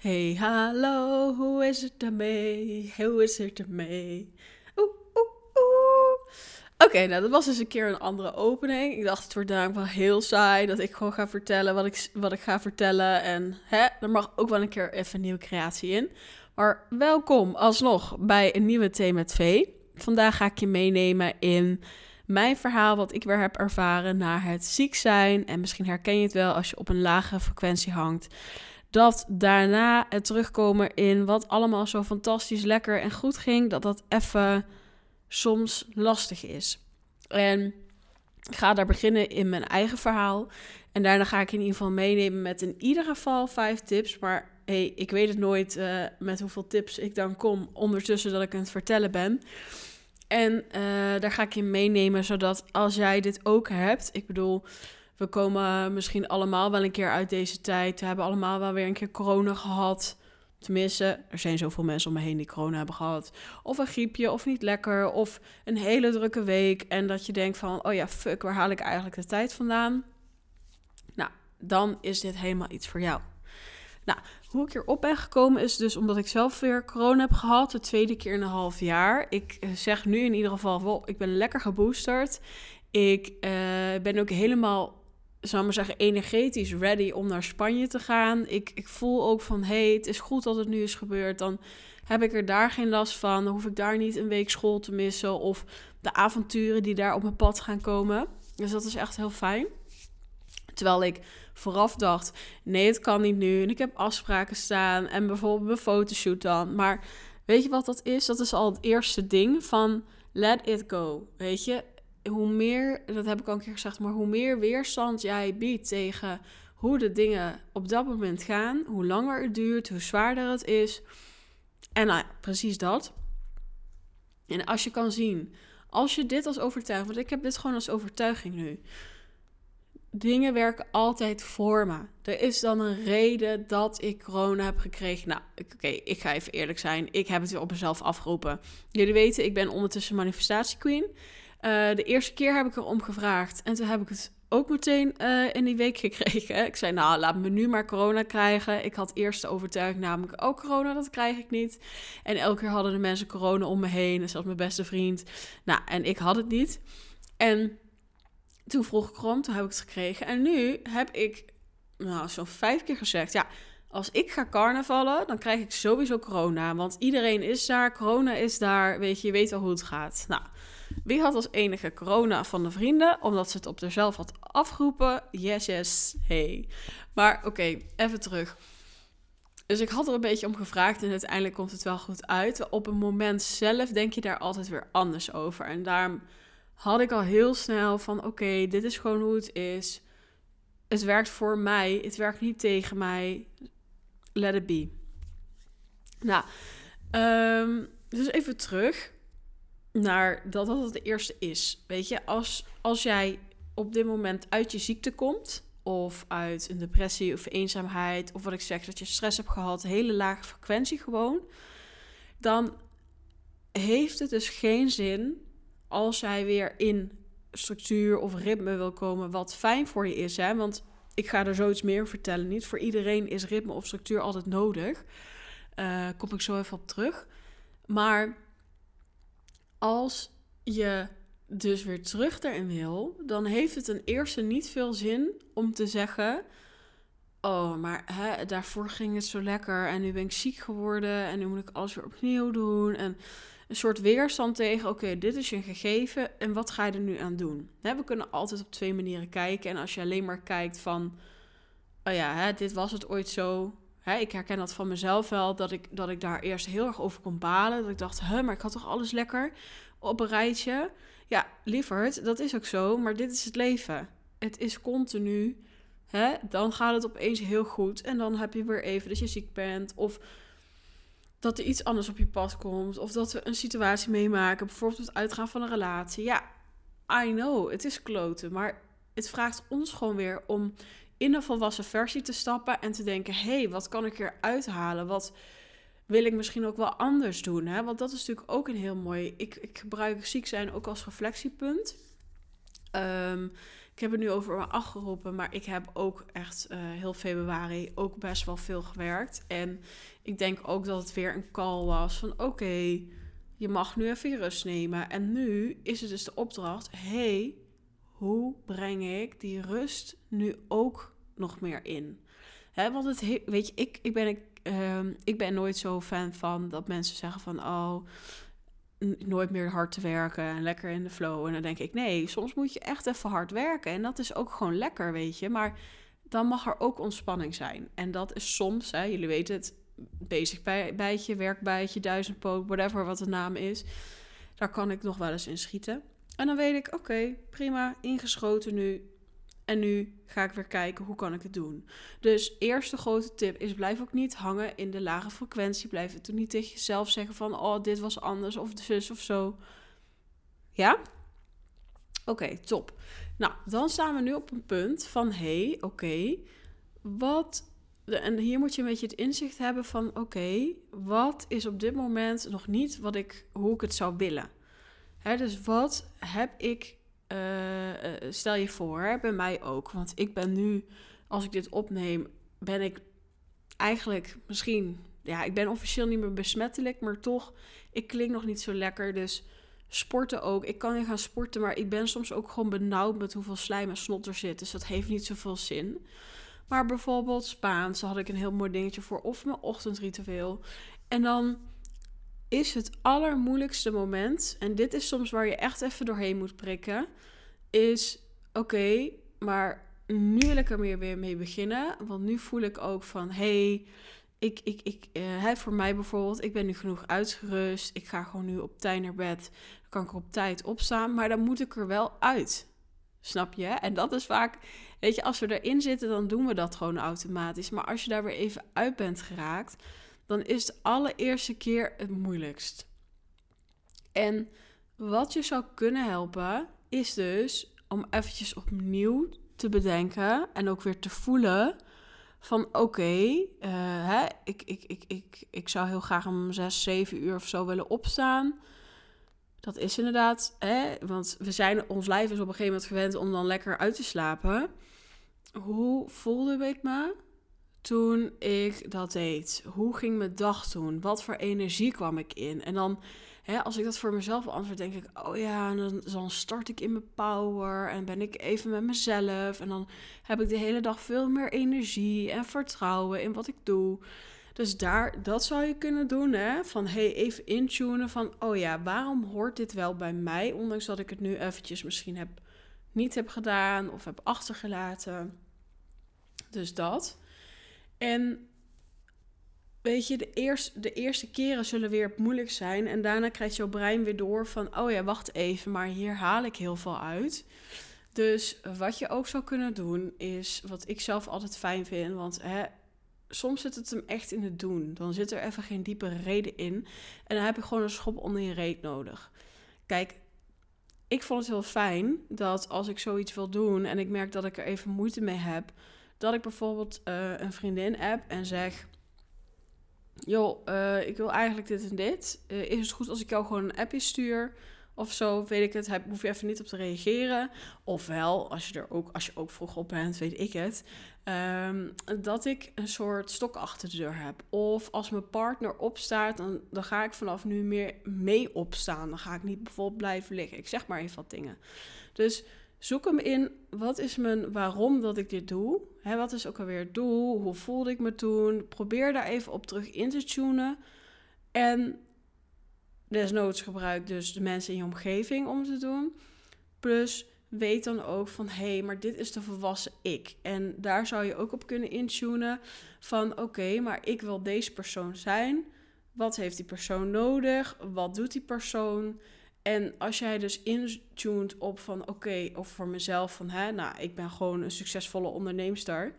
Hey, hallo, hoe is het ermee? Hoe is het ermee? Oeh, oeh, oeh. Oké, nou dat was dus een keer een andere opening. Ik dacht, het wordt daarom wel heel saai dat ik gewoon ga vertellen wat ik, wat ik ga vertellen. En hè, er mag ook wel een keer even een nieuwe creatie in. Maar welkom alsnog bij een nieuwe Thee met V. Vandaag ga ik je meenemen in mijn verhaal wat ik weer heb ervaren na het ziek zijn. En misschien herken je het wel als je op een lagere frequentie hangt dat daarna het terugkomen in wat allemaal zo fantastisch lekker en goed ging, dat dat even soms lastig is. En ik ga daar beginnen in mijn eigen verhaal. En daarna ga ik in ieder geval meenemen met in ieder geval vijf tips. Maar hey, ik weet het nooit uh, met hoeveel tips ik dan kom ondertussen dat ik aan het vertellen ben. En uh, daar ga ik je meenemen, zodat als jij dit ook hebt, ik bedoel, we komen misschien allemaal wel een keer uit deze tijd. We hebben allemaal wel weer een keer corona gehad. Tenminste, er zijn zoveel mensen om me heen die corona hebben gehad. Of een griepje, of niet lekker, of een hele drukke week. En dat je denkt van, oh ja, fuck, waar haal ik eigenlijk de tijd vandaan? Nou, dan is dit helemaal iets voor jou. Nou, hoe ik hierop ben gekomen is dus omdat ik zelf weer corona heb gehad. De tweede keer in een half jaar. Ik eh, zeg nu in ieder geval, wel, ik ben lekker geboosterd. Ik uh, ben ook helemaal zou maar zeggen, energetisch ready om naar Spanje te gaan. Ik, ik voel ook van, hé, hey, het is goed dat het nu is gebeurd. Dan heb ik er daar geen last van. Dan hoef ik daar niet een week school te missen. Of de avonturen die daar op mijn pad gaan komen. Dus dat is echt heel fijn. Terwijl ik vooraf dacht, nee, het kan niet nu. En ik heb afspraken staan. En bijvoorbeeld mijn fotoshoot dan. Maar weet je wat dat is? Dat is al het eerste ding van let it go. Weet je, hoe meer, dat heb ik al een keer gezegd, maar hoe meer weerstand jij biedt tegen hoe de dingen op dat moment gaan, hoe langer het duurt, hoe zwaarder het is. En nou precies dat. En als je kan zien, als je dit als overtuiging, want ik heb dit gewoon als overtuiging nu. Dingen werken altijd voor me. Er is dan een reden dat ik corona heb gekregen. Nou, oké, ik ga even eerlijk zijn. Ik heb het weer op mezelf afgeroepen. Jullie weten, ik ben ondertussen manifestatiequeen. Uh, de eerste keer heb ik erom gevraagd. En toen heb ik het ook meteen uh, in die week gekregen. Ik zei, nou, laat me nu maar corona krijgen. Ik had eerst de overtuiging namelijk, ook oh, corona, dat krijg ik niet. En elke keer hadden de mensen corona om me heen. En zelfs mijn beste vriend. Nou, en ik had het niet. En toen vroeg ik erom, toen heb ik het gekregen. En nu heb ik, nou, zo'n vijf keer gezegd, ja... Als ik ga carnavallen, dan krijg ik sowieso corona. Want iedereen is daar, corona is daar. Weet je, je weet al hoe het gaat. Nou, wie had als enige corona van de vrienden, omdat ze het op zichzelf had afgeroepen? Yes, yes, hey. Maar oké, even terug. Dus ik had er een beetje om gevraagd en uiteindelijk komt het wel goed uit. Op een moment zelf denk je daar altijd weer anders over. En daarom had ik al heel snel van: oké, dit is gewoon hoe het is. Het werkt voor mij, het werkt niet tegen mij. Let it be. Nou, um, dus even terug naar dat dat het eerste is. Weet je, als, als jij op dit moment uit je ziekte komt, of uit een depressie of eenzaamheid, of wat ik zeg, dat je stress hebt gehad, hele lage frequentie gewoon, dan heeft het dus geen zin als jij weer in structuur of ritme wil komen, wat fijn voor je is. Hè? Want ik ga er zoiets meer vertellen. Niet voor iedereen is ritme of structuur altijd nodig. Uh, kom ik zo even op terug. Maar als je dus weer terug erin wil, dan heeft het ten eerste niet veel zin om te zeggen: Oh, maar hè, daarvoor ging het zo lekker en nu ben ik ziek geworden en nu moet ik alles weer opnieuw doen. En een soort weerstand tegen: Oké, dit is je gegeven en wat ga je er nu aan doen? We kunnen altijd op twee manieren kijken. En als je alleen maar kijkt van: Oh ja, hè, dit was het ooit zo. Hè, ik herken dat van mezelf wel, dat ik, dat ik daar eerst heel erg over kon balen. Dat ik dacht, hè, maar ik had toch alles lekker op een rijtje? Ja, lieverd, dat is ook zo, maar dit is het leven. Het is continu. Hè? Dan gaat het opeens heel goed en dan heb je weer even dat je ziek bent. Of dat er iets anders op je pad komt. Of dat we een situatie meemaken, bijvoorbeeld het uitgaan van een relatie. Ja, I know, het is kloten, maar het vraagt ons gewoon weer om in een volwassen versie te stappen en te denken: hé, hey, wat kan ik hier uithalen? Wat wil ik misschien ook wel anders doen? Hè? Want dat is natuurlijk ook een heel mooi. Ik, ik gebruik ziek zijn ook als reflectiepunt. Ehm, ik heb het nu over me afgeroepen, maar ik heb ook echt uh, heel februari ook best wel veel gewerkt. En ik denk ook dat het weer een call was van oké, je mag nu even rust nemen. En nu is het dus de opdracht, hey, hoe breng ik die rust nu ook nog meer in? Want het, weet je, ik, ik, ben, ik, uh, ik ben nooit zo fan van dat mensen zeggen van, oh, nooit meer hard te werken en lekker in de flow. En dan denk ik, nee, soms moet je echt even hard werken. En dat is ook gewoon lekker, weet je. Maar dan mag er ook ontspanning zijn. En dat is soms, jullie weten het, bezig bij, bijtje, werkbijtje, duizendpoot, whatever wat de naam is. Daar kan ik nog wel eens in schieten. En dan weet ik, oké, prima, ingeschoten nu. En nu ga ik weer kijken hoe kan ik het doen. Dus eerste grote tip is blijf ook niet hangen in de lage frequentie. Blijf het toen niet tegen jezelf zeggen van oh dit was anders of zus of zo. Ja? Oké, top. Nou, dan staan we nu op een punt van hey, oké, wat en hier moet je een beetje het inzicht hebben van oké, wat is op dit moment nog niet wat ik, hoe ik het zou willen. Hè, dus wat heb ik uh, stel je voor, bij mij ook. Want ik ben nu, als ik dit opneem, ben ik eigenlijk misschien... Ja, ik ben officieel niet meer besmettelijk, maar toch, ik klink nog niet zo lekker. Dus sporten ook. Ik kan niet gaan sporten, maar ik ben soms ook gewoon benauwd met hoeveel slijm en snot er zit. Dus dat heeft niet zoveel zin. Maar bijvoorbeeld Spaans, had ik een heel mooi dingetje voor. Of mijn ochtendritueel. En dan is het allermoeilijkste moment, en dit is soms waar je echt even doorheen moet prikken, is oké, maar nu wil ik er meer weer mee beginnen. Want nu voel ik ook van hey, ik, ik, ik, uh, voor mij bijvoorbeeld, ik ben nu genoeg uitgerust. Ik ga gewoon nu op tijd naar bed. Dan kan ik er op tijd opstaan, maar dan moet ik er wel uit. Snap je? En dat is vaak, weet je, als we erin zitten, dan doen we dat gewoon automatisch. Maar als je daar weer even uit bent geraakt, dan is het allereerste keer het moeilijkst. En wat je zou kunnen helpen, is dus om eventjes opnieuw te bedenken en ook weer te voelen van oké, uh, ik, ik, ik, ik, ik zou heel graag om zes, zeven uur of zo willen opstaan. Dat is inderdaad, hè, want we zijn, ons lijf is op een gegeven moment gewend om dan lekker uit te slapen. Hoe voelde ik me? Toen ik dat deed? Hoe ging mijn dag toen? Wat voor energie kwam ik in? En dan, hè, als ik dat voor mezelf beantwoord, denk ik: oh ja, dan, dan start ik in mijn power en ben ik even met mezelf. En dan heb ik de hele dag veel meer energie en vertrouwen in wat ik doe. Dus daar, dat zou je kunnen doen, hè? Van hey, even intunen van, oh ja, waarom hoort dit wel bij mij? Ondanks dat ik het nu eventjes misschien heb, niet heb gedaan of heb achtergelaten. Dus dat. En weet je, de, eerst, de eerste keren zullen weer moeilijk zijn. En daarna krijgt jouw brein weer door van, oh ja, wacht even, maar hier haal ik heel veel uit. Dus wat je ook zou kunnen doen, is wat ik zelf altijd fijn vind. Want hè, soms zit het hem echt in het doen. Dan zit er even geen diepere reden in. En dan heb je gewoon een schop onder je reet nodig. Kijk, ik vond het heel fijn dat als ik zoiets wil doen en ik merk dat ik er even moeite mee heb, dat ik bijvoorbeeld uh, een vriendin app en zeg: Joh, uh, ik wil eigenlijk dit en dit. Uh, is het goed als ik jou gewoon een appje stuur? Of zo, weet ik het. Heb, hoef je even niet op te reageren. Ofwel, als je er ook, als je ook vroeg op bent, weet ik het. Um, dat ik een soort stok achter de deur heb. Of als mijn partner opstaat, dan, dan ga ik vanaf nu meer mee opstaan. Dan ga ik niet bijvoorbeeld blijven liggen. Ik zeg maar even wat dingen. Dus Zoek hem in, wat is mijn waarom dat ik dit doe? He, wat is ook alweer het doel? Hoe voelde ik me toen? Probeer daar even op terug in te tunen. En desnoods gebruik dus de mensen in je omgeving om te doen. Plus weet dan ook van hé, hey, maar dit is de volwassen ik. En daar zou je ook op kunnen intunen van oké, maar ik wil deze persoon zijn. Wat heeft die persoon nodig? Wat doet die persoon? En als jij dus intuned op van oké, of voor mezelf van hè, nou, ik ben gewoon een succesvolle onderneemster,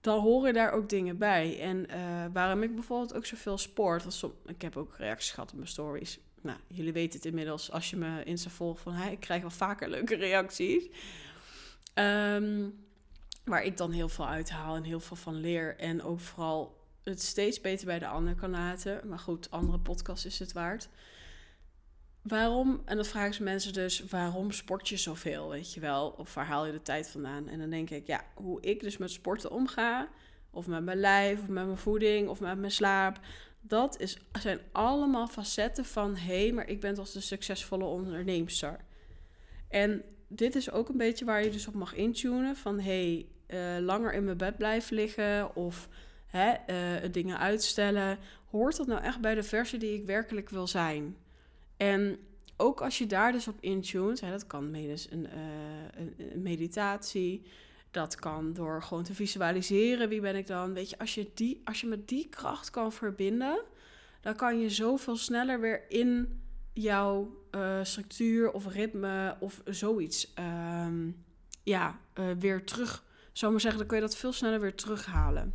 dan horen daar ook dingen bij. En uh, waarom ik bijvoorbeeld ook zoveel sport, ik heb ook reacties gehad op mijn stories. Nou, jullie weten het inmiddels als je me Insta volgt van hè, ik krijg wel vaker leuke reacties. Um, waar ik dan heel veel uithaal en heel veel van leer. En ook vooral het steeds beter bij de ander kan laten. Maar goed, andere podcast is het waard. Waarom, en dan vragen ze mensen dus, waarom sport je zoveel, weet je wel? Of waar haal je de tijd vandaan? En dan denk ik, ja, hoe ik dus met sporten omga, of met mijn lijf, of met mijn voeding, of met mijn slaap, dat is, zijn allemaal facetten van, hé, hey, maar ik ben toch de succesvolle onderneemster. En dit is ook een beetje waar je dus op mag intunen, van, hé, hey, uh, langer in mijn bed blijven liggen, of hè, uh, dingen uitstellen, hoort dat nou echt bij de versie die ik werkelijk wil zijn? En ook als je daar dus op intunt, hè, dat kan medis een, uh, een, meditatie, dat kan door gewoon te visualiseren, wie ben ik dan? Weet je, als je, die, als je met die kracht kan verbinden, dan kan je zoveel sneller weer in jouw uh, structuur of ritme of zoiets um, ja, uh, weer terug. Zou maar zeggen, dan kun je dat veel sneller weer terughalen.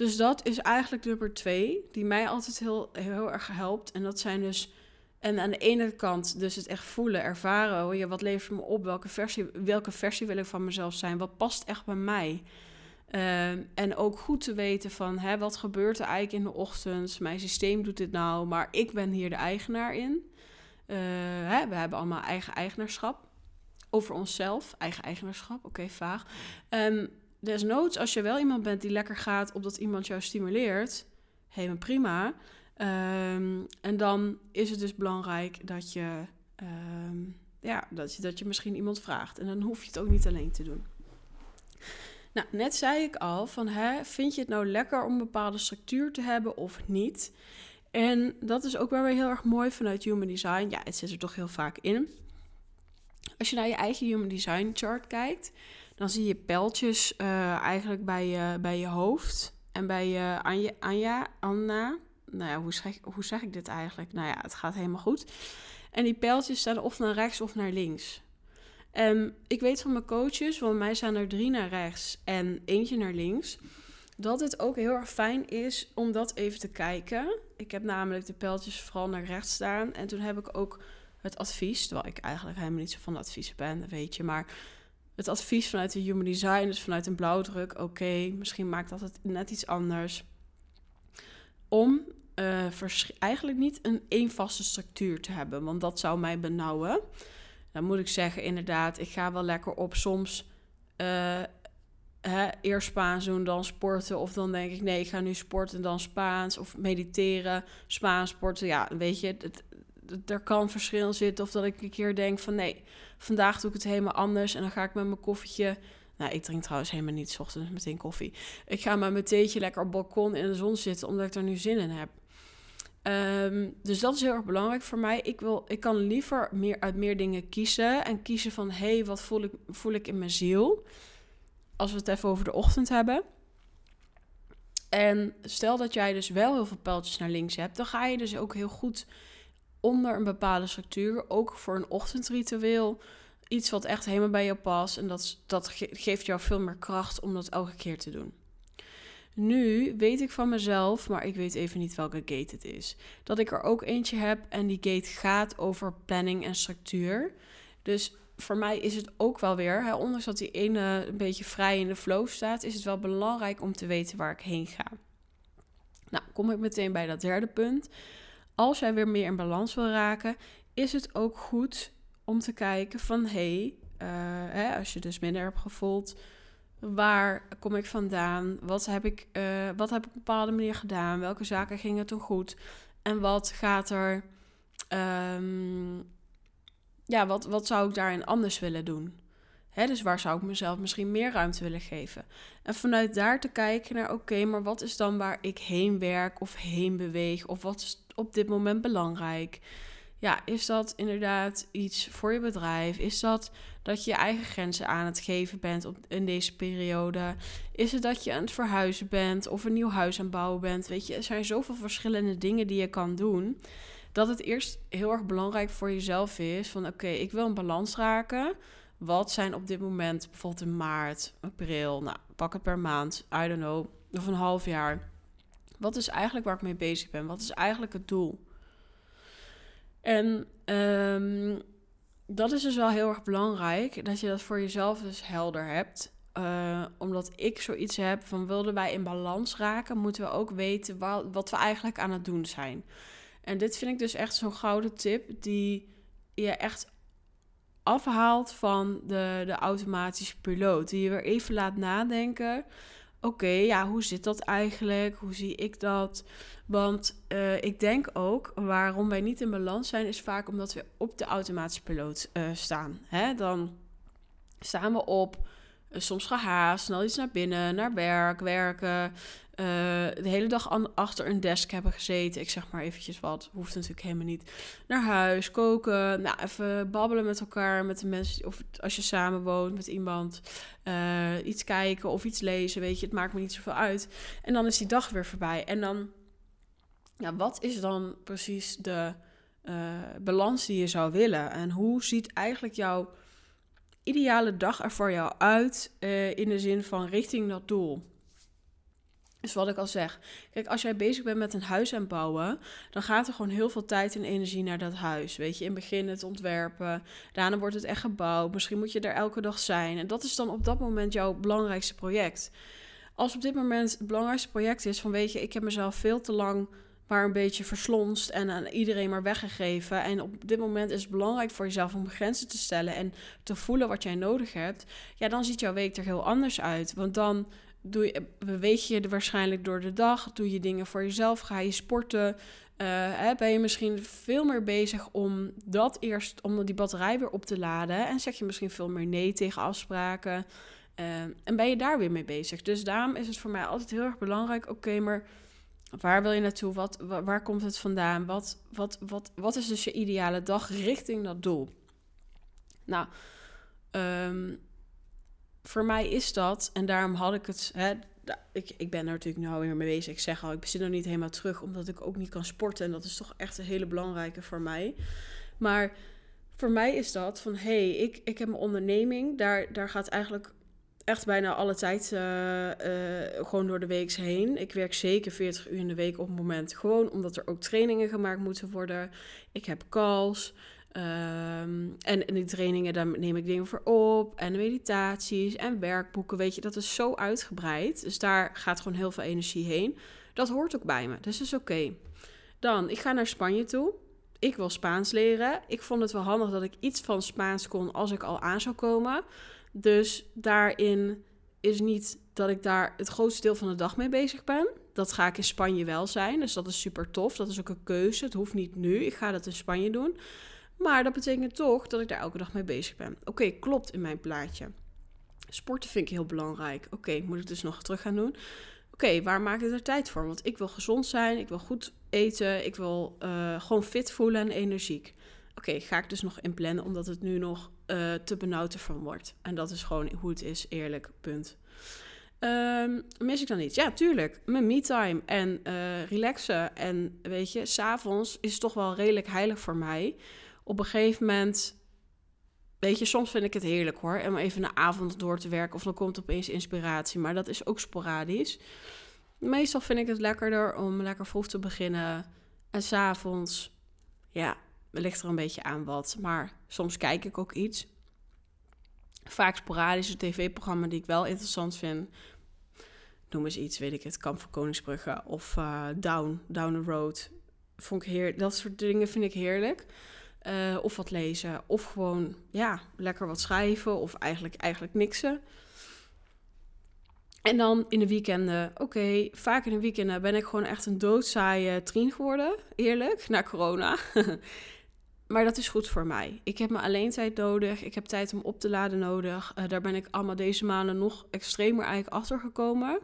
Dus dat is eigenlijk nummer twee, die mij altijd heel, heel erg helpt. En dat zijn dus, en aan de ene kant dus het echt voelen, ervaren. Oh ja, wat levert me op? Welke versie, welke versie wil ik van mezelf zijn? Wat past echt bij mij? Uh, en ook goed te weten van, hè, wat gebeurt er eigenlijk in de ochtend? Mijn systeem doet dit nou, maar ik ben hier de eigenaar in. Uh, hè, we hebben allemaal eigen eigenaarschap over onszelf. Eigen eigenaarschap, oké, okay, vaag. Um, desnoods, als je wel iemand bent die lekker gaat op dat iemand jou stimuleert, helemaal prima. Um, en dan is het dus belangrijk dat je, um, ja, dat je, dat je misschien iemand vraagt. En dan hoef je het ook niet alleen te doen. Nou, net zei ik al van, hè, vind je het nou lekker om een bepaalde structuur te hebben of niet? En dat is ook wel weer heel erg mooi vanuit Human Design. Ja, het zit er toch heel vaak in. Als je naar je eigen Human Design chart kijkt, dan zie je pijltjes uh, eigenlijk bij je, bij je hoofd en bij je Anja, Anna. Nou ja, hoe zeg, hoe zeg ik dit eigenlijk? Nou ja, het gaat helemaal goed. En die pijltjes staan of naar rechts of naar links. En ik weet van mijn coaches, want mij zijn er drie naar rechts en eentje naar links, dat het ook heel erg fijn is om dat even te kijken. Ik heb namelijk de pijltjes vooral naar rechts staan. En toen heb ik ook het advies, terwijl ik eigenlijk helemaal niet zo van advies ben, weet je. Maar het advies vanuit de Human Design, dus vanuit een blauwdruk, oké, misschien maakt dat het net iets anders. Om uh, eigenlijk niet een één vaste structuur te hebben, want dat zou mij benauwen. Dan moet ik zeggen, inderdaad, ik ga wel lekker op soms uh, hè, eerst Spaans doen, dan sporten. Of dan denk ik, nee, ik ga nu sporten, dan Spaans. Of mediteren, Spaans sporten. Ja, weet je, het, er kan verschil zitten. Of dat ik een keer denk van nee, vandaag doe ik het helemaal anders. En dan ga ik met mijn koffietje. Nou, ik drink trouwens helemaal niet s ochtends meteen koffie. Ik ga met mijn lekker op balkon in de zon zitten, omdat ik er nu zin in heb. Um, dus dat is heel erg belangrijk voor mij. Ik, wil, ik kan liever meer uit meer dingen kiezen. En kiezen van, hé, hey, wat voel ik, voel ik in mijn ziel? Als we het even over de ochtend hebben. En stel dat jij dus wel heel veel pijltjes naar links hebt, dan ga je dus ook heel goed onder een bepaalde structuur, ook voor een ochtendritueel, iets wat echt helemaal bij jou past. En dat, dat geeft jou veel meer kracht om dat elke keer te doen. Nu weet ik van mezelf, maar ik weet even niet welke gate het is. Dat ik er ook eentje heb en die gate gaat over planning en structuur. Dus voor mij is het ook wel weer, hè, ondanks dat die ene een beetje vrij in de flow staat, is het wel belangrijk om te weten waar ik heen ga. Nou, kom ik meteen bij dat derde punt als jij weer meer in balans wil raken, is het ook goed om te kijken van hé, hey, uh, als je dus minder hebt gevoeld, waar kom ik vandaan? Wat heb ik, uh, wat heb ik op een bepaalde manier gedaan? Welke zaken gingen toen goed? En wat gaat er, um, ja, wat, wat zou ik daarin anders willen doen? Dus waar zou ik mezelf misschien meer ruimte willen geven? En vanuit daar te kijken naar, oké, maar wat is dan waar ik heen werk of heen beweeg? Of wat is op dit moment belangrijk? Ja, is dat inderdaad iets voor je bedrijf? Is dat dat je je eigen grenzen aan het geven bent op, in deze periode? Is het dat je aan het verhuizen bent of een nieuw huis aan het bouwen bent? Weet je, er zijn zoveel verschillende dingen die je kan doen. Dat het eerst heel erg belangrijk voor jezelf is van oké, ik wil een balans raken. Wat zijn op dit moment, bijvoorbeeld in maart, april, nou, pak het per maand, I don't know, of een half jaar. Wat is eigenlijk waar ik mee bezig ben? Wat is eigenlijk het doel? En um, dat is dus wel heel erg belangrijk, dat je dat voor jezelf dus helder hebt. Uh, omdat ik zoiets heb van wilden wij in balans raken, moeten we ook weten wat, wat we eigenlijk aan het doen zijn. En dit vind ik dus echt zo'n gouden tip die je echt afhaalt van de, de automatische piloot. Die je weer even laat nadenken. Oké, ja, hoe zit dat eigenlijk? Hoe zie ik dat? Want uh, ik denk ook, waarom wij niet in balans zijn, is vaak omdat we op de automatische piloot uh, staan. Hè? Dan staan we op, uh, soms gehaast, snel iets naar binnen, naar werk, werken. De hele dag achter een desk hebben gezeten. Ik zeg maar eventjes wat, hoeft natuurlijk helemaal niet. Naar huis, koken, nou, even babbelen met elkaar, met de mensen. Of als je samen woont met iemand, iets kijken of iets lezen, weet je. Het maakt me niet zoveel uit. En dan is die dag weer voorbij. En dan ja, wat is dan precies de uh, balans die je zou willen? En hoe ziet eigenlijk jouw ideale dag er voor jou uit in de zin van richting dat doel? Dus wat ik al zeg. Kijk, als jij bezig bent met een huis aan bouwen, dan gaat er gewoon heel veel tijd en energie naar dat huis. Weet je, in het begin het ontwerpen, daarna wordt het echt gebouwd. Misschien moet je er elke dag zijn. En dat is dan op dat moment jouw belangrijkste project. Als op dit moment het belangrijkste project is van, weet je, ik heb mezelf veel te lang maar een beetje verslonst en aan iedereen maar weggegeven. En op dit moment is het belangrijk voor jezelf om grenzen te stellen en te voelen wat jij nodig hebt. Ja, dan ziet jouw week er heel anders uit. Want dan doe je, beweeg je waarschijnlijk door de dag, doe je dingen voor jezelf, ga je sporten. Uh, ben je misschien veel meer bezig om dat eerst, om die batterij weer op te laden. En zeg je misschien veel meer nee tegen afspraken. Uh, en ben je daar weer mee bezig. Dus daarom is het voor mij altijd heel erg belangrijk. Oké, maar Waar wil je naartoe? Wat, waar, komt het vandaan? Wat, wat, wat, wat is dus je ideale dag richting dat doel? Nou, um, voor mij is dat, en daarom had ik het. Hè, ik, ik ben er natuurlijk nu weer mee bezig. Ik zeg al, ik zit er niet helemaal terug, omdat ik ook niet kan sporten. En dat is toch echt een hele belangrijke voor mij. Maar voor mij is dat van, hé, hey, ik, ik heb een onderneming. Daar, daar gaat eigenlijk echt bijna alle tijd uh, uh, gewoon door de week heen. Ik werk zeker 40 uur in de week op het moment. Gewoon omdat er ook trainingen gemaakt moeten worden. Ik heb calls. Um, en in die trainingen, daar neem ik dingen voor op. En meditaties en werkboeken. Weet je, dat is zo uitgebreid. Dus daar gaat gewoon heel veel energie heen. Dat hoort ook bij me. Dus dat is oké. Dan, ik ga naar Spanje toe. Ik wil Spaans leren. Ik vond het wel handig dat ik iets van Spaans kon als ik al aan zou komen. Dus daarin is niet dat ik daar het grootste deel van de dag mee bezig ben. Dat ga ik in Spanje wel zijn. Dus dat is super tof. Dat is ook een keuze. Het hoeft niet nu. Ik ga dat in Spanje doen. Maar dat betekent toch dat ik daar elke dag mee bezig ben. Oké, klopt in mijn plaatje. Sporten vind ik heel belangrijk. Oké, moet ik dus nog terug gaan doen? Oké, waar maak ik er tijd voor? Want ik wil gezond zijn, ik wil goed eten, ik wil uh, gewoon fit voelen en energiek. Oké, ga ik dus nog inplannen, omdat het nu nog uh, te benauwd ervan wordt. En dat is gewoon hoe het is, eerlijk, punt. Um, mis ik dan niet? Ja, tuurlijk. Mijn me-time en uh, relaxen. En weet je, s'avonds is toch wel redelijk heilig voor mij. Op een gegeven moment, weet je, soms vind ik het heerlijk hoor. Om even een avond door te werken of dan komt opeens inspiratie. Maar dat is ook sporadisch. Meestal vind ik het lekkerder om lekker vroeg te beginnen. En s'avonds, ja, ligt er een beetje aan wat. Maar soms kijk ik ook iets. Vaak sporadische tv-programma die ik wel interessant vind. Noem eens iets, weet ik het. Kamp van Koningsbrugge of uh, Down, Down the Road. Vond ik heer, dat soort dingen vind ik heerlijk. Uh, of wat lezen. Of gewoon, ja, lekker wat schrijven. Of eigenlijk, eigenlijk niksen. En dan in de weekenden, oké, vaak in de weekenden ben ik gewoon echt een doodzaaie trien geworden. Eerlijk, na corona. Maar dat is goed voor mij. Ik heb mijn alleen tijd nodig. Ik heb tijd om op te laden nodig. Uh, daar ben ik allemaal deze maanden nog extremer eigenlijk achter gekomen.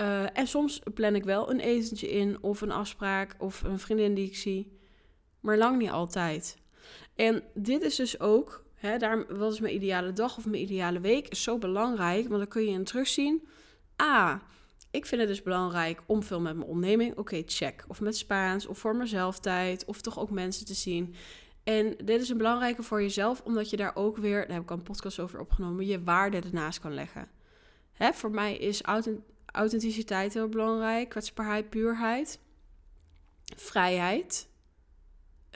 Uh, en soms plan ik wel een etentje in, of een afspraak, of een vriendin die ik zie. Maar lang niet altijd. En dit is dus ook, hè, wat is mijn ideale dag of mijn ideale week, is zo belangrijk. Want dan kun je in terugzien. Ah, ik vind het dus belangrijk om veel met mijn onderneming. Oké, check. Of met Spaans, of voor mezelf tijd, of toch ook mensen te zien. En dit is een belangrijke voor jezelf, omdat je daar ook weer, daar heb ik al een podcast over opgenomen, je waarde ernaast kan leggen. Hè, voor mij is authenticiteit heel belangrijk, kwetsbaarheid, puurheid, vrijheid,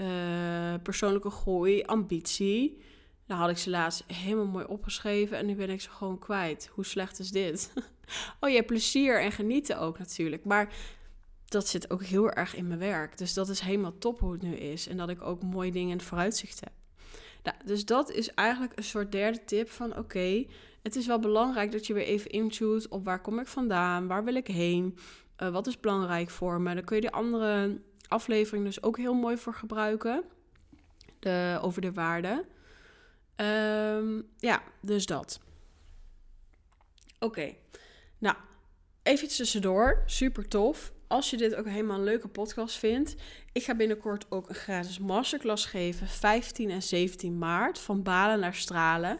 uh, persoonlijke groei, ambitie. Nou had ik ze laatst helemaal mooi opgeschreven en nu ben ik ze gewoon kwijt. Hoe slecht is dit? oh ja, plezier en genieten ook natuurlijk. Maar dat zit ook heel erg in mijn werk. Dus dat is helemaal top hoe het nu is. En dat ik ook mooie dingen in het vooruitzicht heb. Nou, dus dat is eigenlijk een soort derde tip van oké, het is wel belangrijk dat je weer even intuut op waar kom ik vandaan, waar wil ik heen, uh, wat is belangrijk voor me. Dan kun je de andere aflevering dus ook heel mooi voor gebruiken, de, over de waarden. Um, ja, dus dat. Oké, nou, even tussendoor, super tof. Als je dit ook helemaal een leuke podcast vindt, ik ga binnenkort ook een gratis masterclass geven, 15 en 17 maart, van balen naar stralen.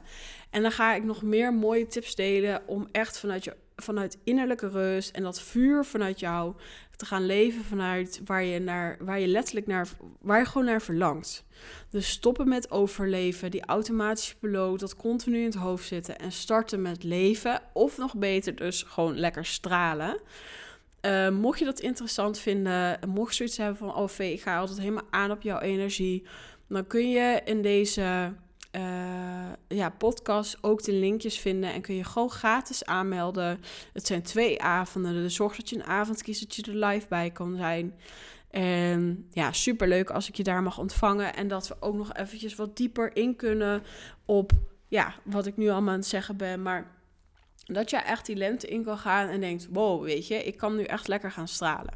En dan ga ik nog meer mooie tips delen om echt vanuit, je, vanuit innerlijke rust en dat vuur vanuit jou te gaan leven vanuit waar je, naar, waar je letterlijk naar, waar je gewoon naar verlangt. Dus stoppen met overleven, die automatische piloot, dat continu in het hoofd zitten en starten met leven. Of nog beter, dus gewoon lekker stralen. Uh, mocht je dat interessant vinden, mocht je zoiets hebben van, oh ik ga altijd helemaal aan op jouw energie, dan kun je in deze uh, ja, podcast ook de linkjes vinden en kun je gewoon gratis aanmelden. Het zijn twee avonden, dus zorg dat je een avond kiest dat je er live bij kan zijn. En ja, superleuk als ik je daar mag ontvangen en dat we ook nog eventjes wat dieper in kunnen op ja, wat ik nu allemaal aan het zeggen ben, maar dat je echt die lente in kan gaan en denkt: wow, weet je, ik kan nu echt lekker gaan stralen.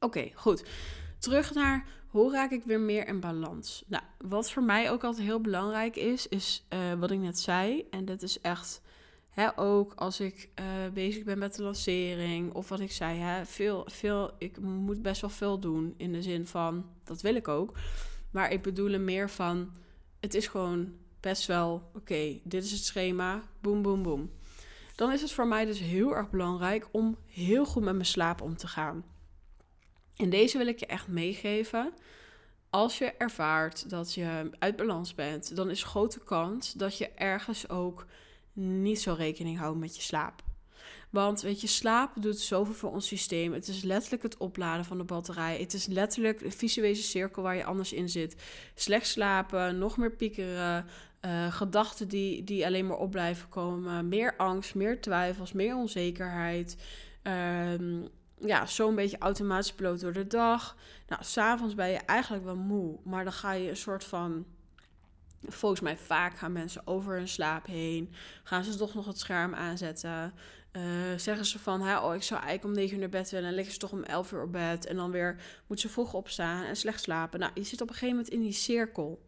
Oké, goed. Terug naar hoe raak ik weer meer in balans? Nou, wat voor mij ook altijd heel belangrijk is, is uh, wat ik net zei. En dat is echt hè, ook als ik uh, bezig ben met de lancering. Of wat ik zei, hè, veel, veel, ik moet best wel veel doen. In de zin van, dat wil ik ook. Maar ik bedoel er meer van, het is gewoon best wel, oké, dit is het schema, boem, boem, boem. Dan is het voor mij dus heel erg belangrijk om heel goed met mijn slaap om te gaan. En deze wil ik je echt meegeven. Als je ervaart dat je uit balans bent, dan is grote kans dat je ergens ook niet zo rekening houdt met je slaap. Want weet je, slaap doet zoveel voor ons systeem. Het is letterlijk het opladen van de batterij. Het is letterlijk een visuele cirkel waar je anders in zit. Slecht slapen, nog meer piekeren, uh, gedachten die, die alleen maar op blijven komen. Meer angst, meer twijfels, meer onzekerheid. Um, ja, zo'n beetje automatisch piloot door de dag. Nou, s'avonds ben je eigenlijk wel moe, maar dan ga je een soort van. Volgens mij vaak gaan mensen over hun slaap heen. Gaan ze toch nog het scherm aanzetten. Uh, zeggen ze van, oh, ik zou eigenlijk om 9 uur naar bed willen. En liggen ze toch om 11 uur op bed. En dan weer moeten ze vroeg opstaan en slecht slapen. Nou, je zit op een gegeven moment in die cirkel.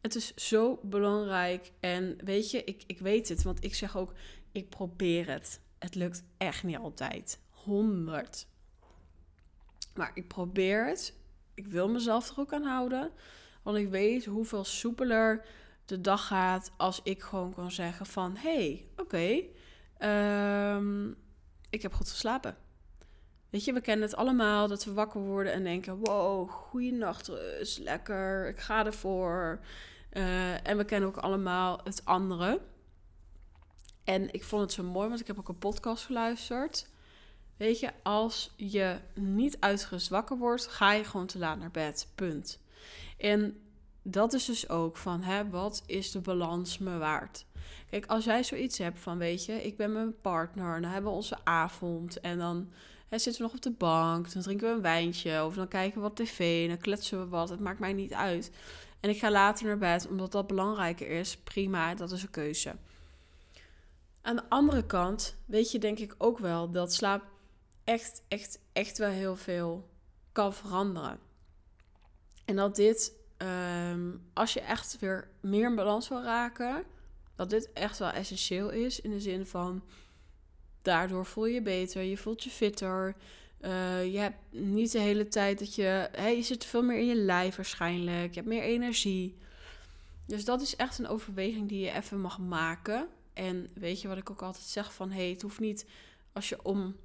Het is zo belangrijk. En weet je, ik, ik weet het, want ik zeg ook, ik probeer het. Het lukt echt niet altijd. 100. Maar ik probeer het. Ik wil mezelf er ook aan houden. Want ik weet hoeveel soepeler de dag gaat als ik gewoon kan zeggen van... hey, oké, ehm, ik heb goed geslapen. Weet je, we kennen het allemaal dat we wakker worden en denken: wow, goede nachtrust, lekker, ik ga ervoor. Uh, en we kennen ook allemaal het andere. En ik vond het zo mooi, want ik heb ook een podcast geluisterd. Weet je, als je niet uitgerust wakker wordt, ga je gewoon te laat naar bed. Punt. En dat is dus ook van, hè, wat is de balans me waard? Kijk, als jij zoiets hebt van, weet je, ik ben met mijn partner, dan hebben we onze avond en dan hè, zitten we nog op de bank, dan drinken we een wijntje of dan kijken we wat tv dan kletsen we wat. Het maakt mij niet uit. En ik ga later naar bed omdat dat belangrijker is. Prima, dat is een keuze. Aan de andere kant weet je denk ik ook wel dat slaap echt, echt, echt wel heel veel kan veranderen. En dat dit, ehm, als je echt weer meer in balans wil raken, dat dit echt wel essentieel is. In de zin van, daardoor voel je je beter, je voelt je fitter. Uh, je hebt niet de hele tijd dat je. Hey, je zit veel meer in je lijf waarschijnlijk. Je hebt meer energie. Dus dat is echt een overweging die je even mag maken. En weet je wat ik ook altijd zeg: van hey, het hoeft niet als je om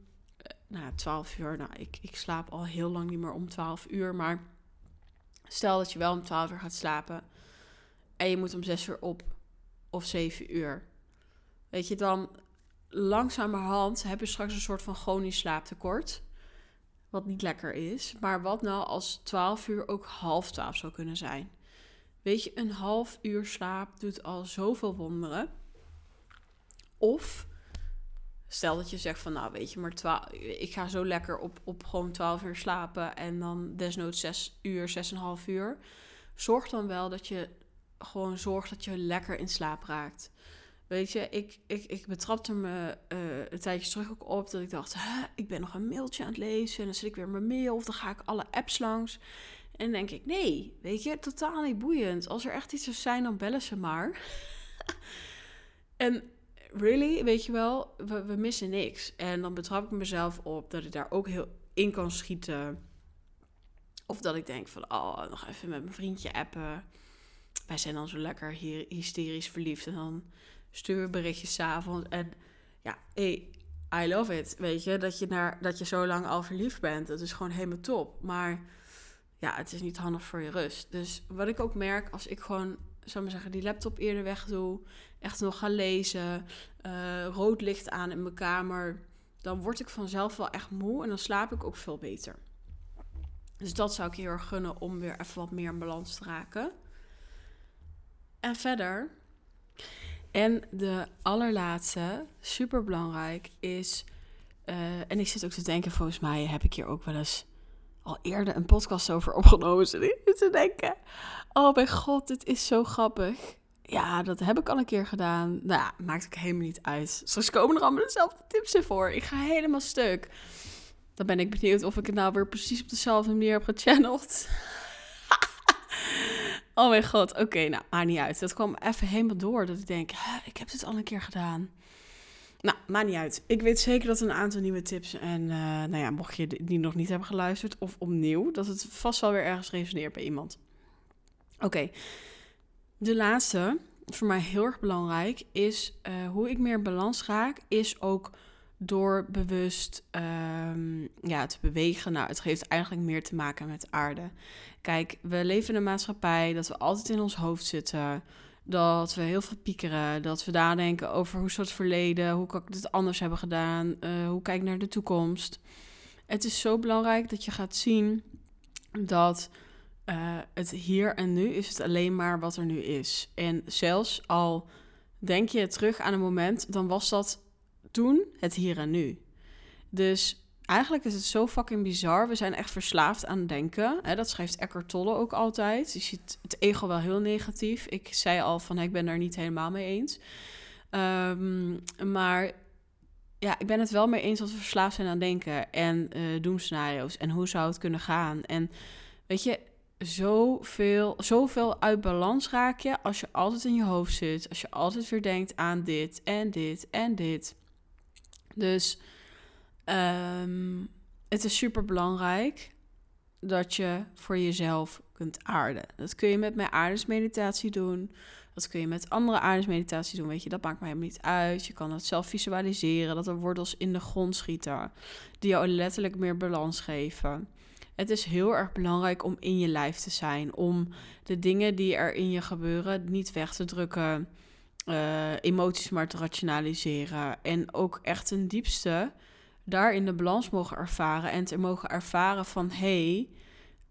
nou, 12 uur. Nou, ik, ik slaap al heel lang niet meer om 12 uur. Maar stel dat je wel om 12 uur gaat slapen. En je moet om 6 uur op. Of 7 uur. Weet je, dan langzamerhand heb je straks een soort van chronisch slaaptekort. Wat niet lekker is. Maar wat nou als 12 uur ook half 12 zou kunnen zijn? Weet je, een half uur slaap doet al zoveel wonderen. Of Stel dat je zegt van, nou weet je, maar twa- ik ga zo lekker op, op gewoon 12 uur slapen en dan desnoods 6 uur, 6,5 uur. Zorg dan wel dat je gewoon zorgt dat je lekker in slaap raakt. Weet je, ik, ik, ik betrapte me uh, een tijdje terug ook op dat ik dacht, ik ben nog een mailtje aan het lezen en dan zit ik weer mijn mail of dan ga ik alle apps langs. En denk ik, nee, weet je, totaal niet boeiend. Als er echt iets zou zijn, dan bellen ze maar. en really, weet je wel, we, missen niks. En dan betrap ik mezelf op dat ik daar ook heel in kan schieten. Of dat ik denk van, oh, nog even met mijn vriendje appen. Wij zijn dan zo lekker hier hysterisch verliefd. En dan stuur we berichtjes s'avonds. En ja, hey, I love it. Weet je, dat je, naar, dat je zo lang al verliefd bent. Dat is gewoon helemaal top. Maar ja, het is niet handig voor je rust. Dus wat ik ook merk als ik gewoon, zou maar zeggen, die laptop eerder weg doe, echt nog ga lezen, uh, rood licht aan in mijn kamer, dan word ik vanzelf wel echt moe en dan slaap ik ook veel beter. Dus dat zou ik heel erg gunnen om weer even wat meer in balans te raken. En verder, en de allerlaatste, super belangrijk, is. Uh, en ik zit ook te denken, volgens mij heb ik hier ook wel eens al eerder een podcast over opgenomen. Zit te denken. Oh mijn god, dit is zo grappig. Ja, dat heb ik al een keer gedaan. Nou, maakt ook helemaal niet uit. Straks komen er allemaal dezelfde tips in voor. Ik ga helemaal stuk. Dan ben ik benieuwd of ik het nou weer precies op dezelfde manier heb gechanneld. oh mijn god, oké, nou, maakt niet uit. Dat kwam even helemaal door dat ik denk, ik heb dit al een keer gedaan. Nou, maakt niet uit. Ik weet zeker dat een aantal nieuwe tips. En uh, nou ja, mocht je die nog niet hebben geluisterd of opnieuw, dat het vast wel weer ergens resoneert bij iemand. Oké, de laatste, voor mij heel erg belangrijk, is uh, hoe ik meer balans raak, is ook door bewust um, ja, te bewegen. Nou, het heeft eigenlijk meer te maken met aarde. Kijk, we leven in een maatschappij dat we altijd in ons hoofd zitten. Dat we heel veel piekeren. Dat we nadenken over hoe is het verleden. Hoe kan ik dit anders hebben gedaan? Uh, hoe kijk ik naar de toekomst? Het is zo belangrijk dat je gaat zien dat uh, het hier en nu is het alleen maar wat er nu is. En zelfs al denk je terug aan een moment, dan was dat toen het hier en nu. Dus eigenlijk is het zo fucking bizar. We zijn echt verslaafd aan denken. Hè, dat schrijft Eckhart Tolle ook altijd. Je ziet het ego wel heel negatief. Ik zei al van, ik ben daar niet helemaal mee eens. Um, maar ja, ik ben het wel mee eens dat we verslaafd zijn aan denken en uh, doemscenario's. En hoe zou het kunnen gaan? En weet je, zoveel, zoveel uit balans raak je als je altijd in je hoofd zit. Als je altijd weer denkt aan dit en dit en dit. Dus um, het is super belangrijk dat je voor jezelf kunt aarden. Dat kun je met mijn aardesmeditatie doen. Dat kun je met andere aardesmeditatie doen. Weet je, dat maakt mij helemaal niet uit. Je kan het zelf visualiseren. Dat er wortels in de grond schieten. Die jou letterlijk meer balans geven. Het is heel erg belangrijk om in je lijf te zijn. Om de dingen die er in je gebeuren niet weg te drukken. Uh, emoties maar te rationaliseren. En ook echt een diepste daarin de balans mogen ervaren. En te mogen ervaren van hé,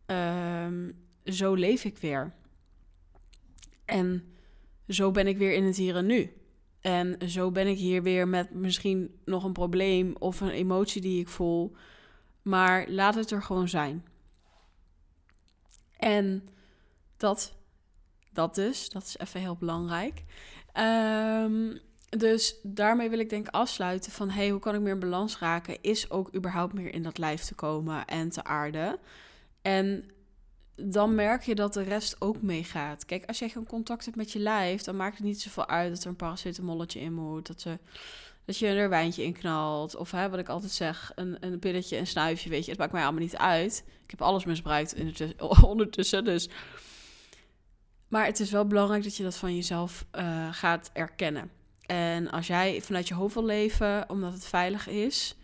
hey, um, zo leef ik weer. En zo ben ik weer in het hier en nu. En zo ben ik hier weer met misschien nog een probleem of een emotie die ik voel. Maar laat het er gewoon zijn. En dat, dat dus, dat is even heel belangrijk. Um, dus daarmee wil ik denk afsluiten van... hey, hoe kan ik meer in balans raken? Is ook überhaupt meer in dat lijf te komen en te aarden. En dan merk je dat de rest ook meegaat. Kijk, als je geen contact hebt met je lijf... dan maakt het niet zoveel uit dat er een paracetamolletje in moet... dat ze dat je er een wijntje in knalt. Of hè, wat ik altijd zeg, een, een pilletje, een snuifje, weet je. Het maakt mij allemaal niet uit. Ik heb alles misbruikt ondertussen, dus... Maar het is wel belangrijk dat je dat van jezelf uh, gaat erkennen. En als jij vanuit je hoofd wil leven, omdat het veilig is,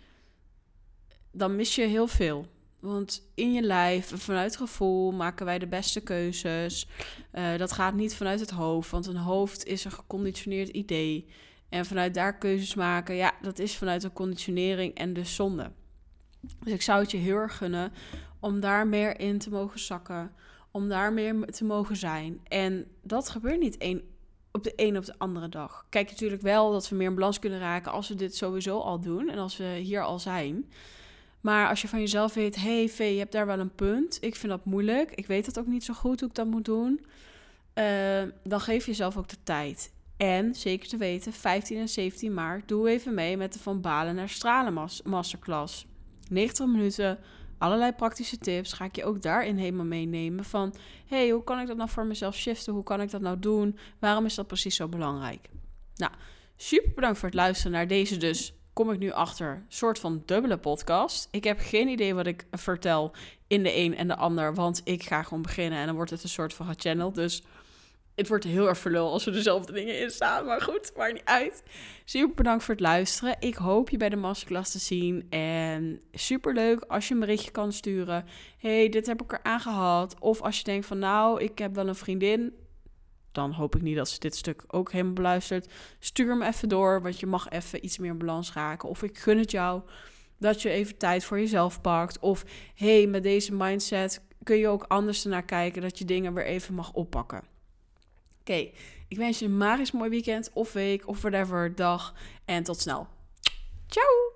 dan mis je heel veel. Want in je lijf, vanuit gevoel, maken wij de beste keuzes. Uh, dat gaat niet vanuit het hoofd, want een hoofd is een geconditioneerd idee. En vanuit daar keuzes maken, ja, dat is vanuit een conditionering en dus zonde. Dus ik zou het je heel erg gunnen om daar meer in te mogen zakken. Om daar meer te mogen zijn. En dat gebeurt niet één op de een op de andere dag. Kijk natuurlijk wel dat we meer in balans kunnen raken als we dit sowieso al doen en als we hier al zijn. Maar als je van jezelf weet, hey Vee, je hebt daar wel een punt. Ik vind dat moeilijk. Ik weet het ook niet zo goed hoe ik dat moet doen. Uh, dan geef jezelf ook de tijd. En zeker te weten, 15 en 17 maart, doe even mee met de Van Balen naar Stralen Masterclass. 90 minuten, allerlei praktische tips. Ga ik je ook daarin helemaal meenemen van... hey, hoe kan ik dat nou voor mezelf shiften? Hoe kan ik dat nou doen? Waarom is dat precies zo belangrijk? Nou, super bedankt voor het luisteren naar deze dus... kom ik nu achter, soort van dubbele podcast. Ik heb geen idee wat ik vertel in de een en de ander... want ik ga gewoon beginnen en dan wordt het een soort van channel. Dus het wordt heel erg verlul als er dezelfde dingen in staan. Maar goed, maakt niet uit. Super bedankt voor het luisteren. Ik hoop je bij de masterclass te zien. En super leuk als je een berichtje kan sturen. hey, dit heb ik er aangehad. Of als je denkt van nou, ik heb wel een vriendin. Dan hoop ik niet dat ze dit stuk ook helemaal beluistert. Stuur hem even door, want je mag even iets meer in balans raken. Of ik gun het jou dat je even tijd voor jezelf pakt. Of hey, met deze mindset kun je ook anders ernaar kijken. Dat je dingen weer even mag oppakken. Oké, ik wens je een magisch mooi weekend of week of whatever dag. En tot snel. Ciao!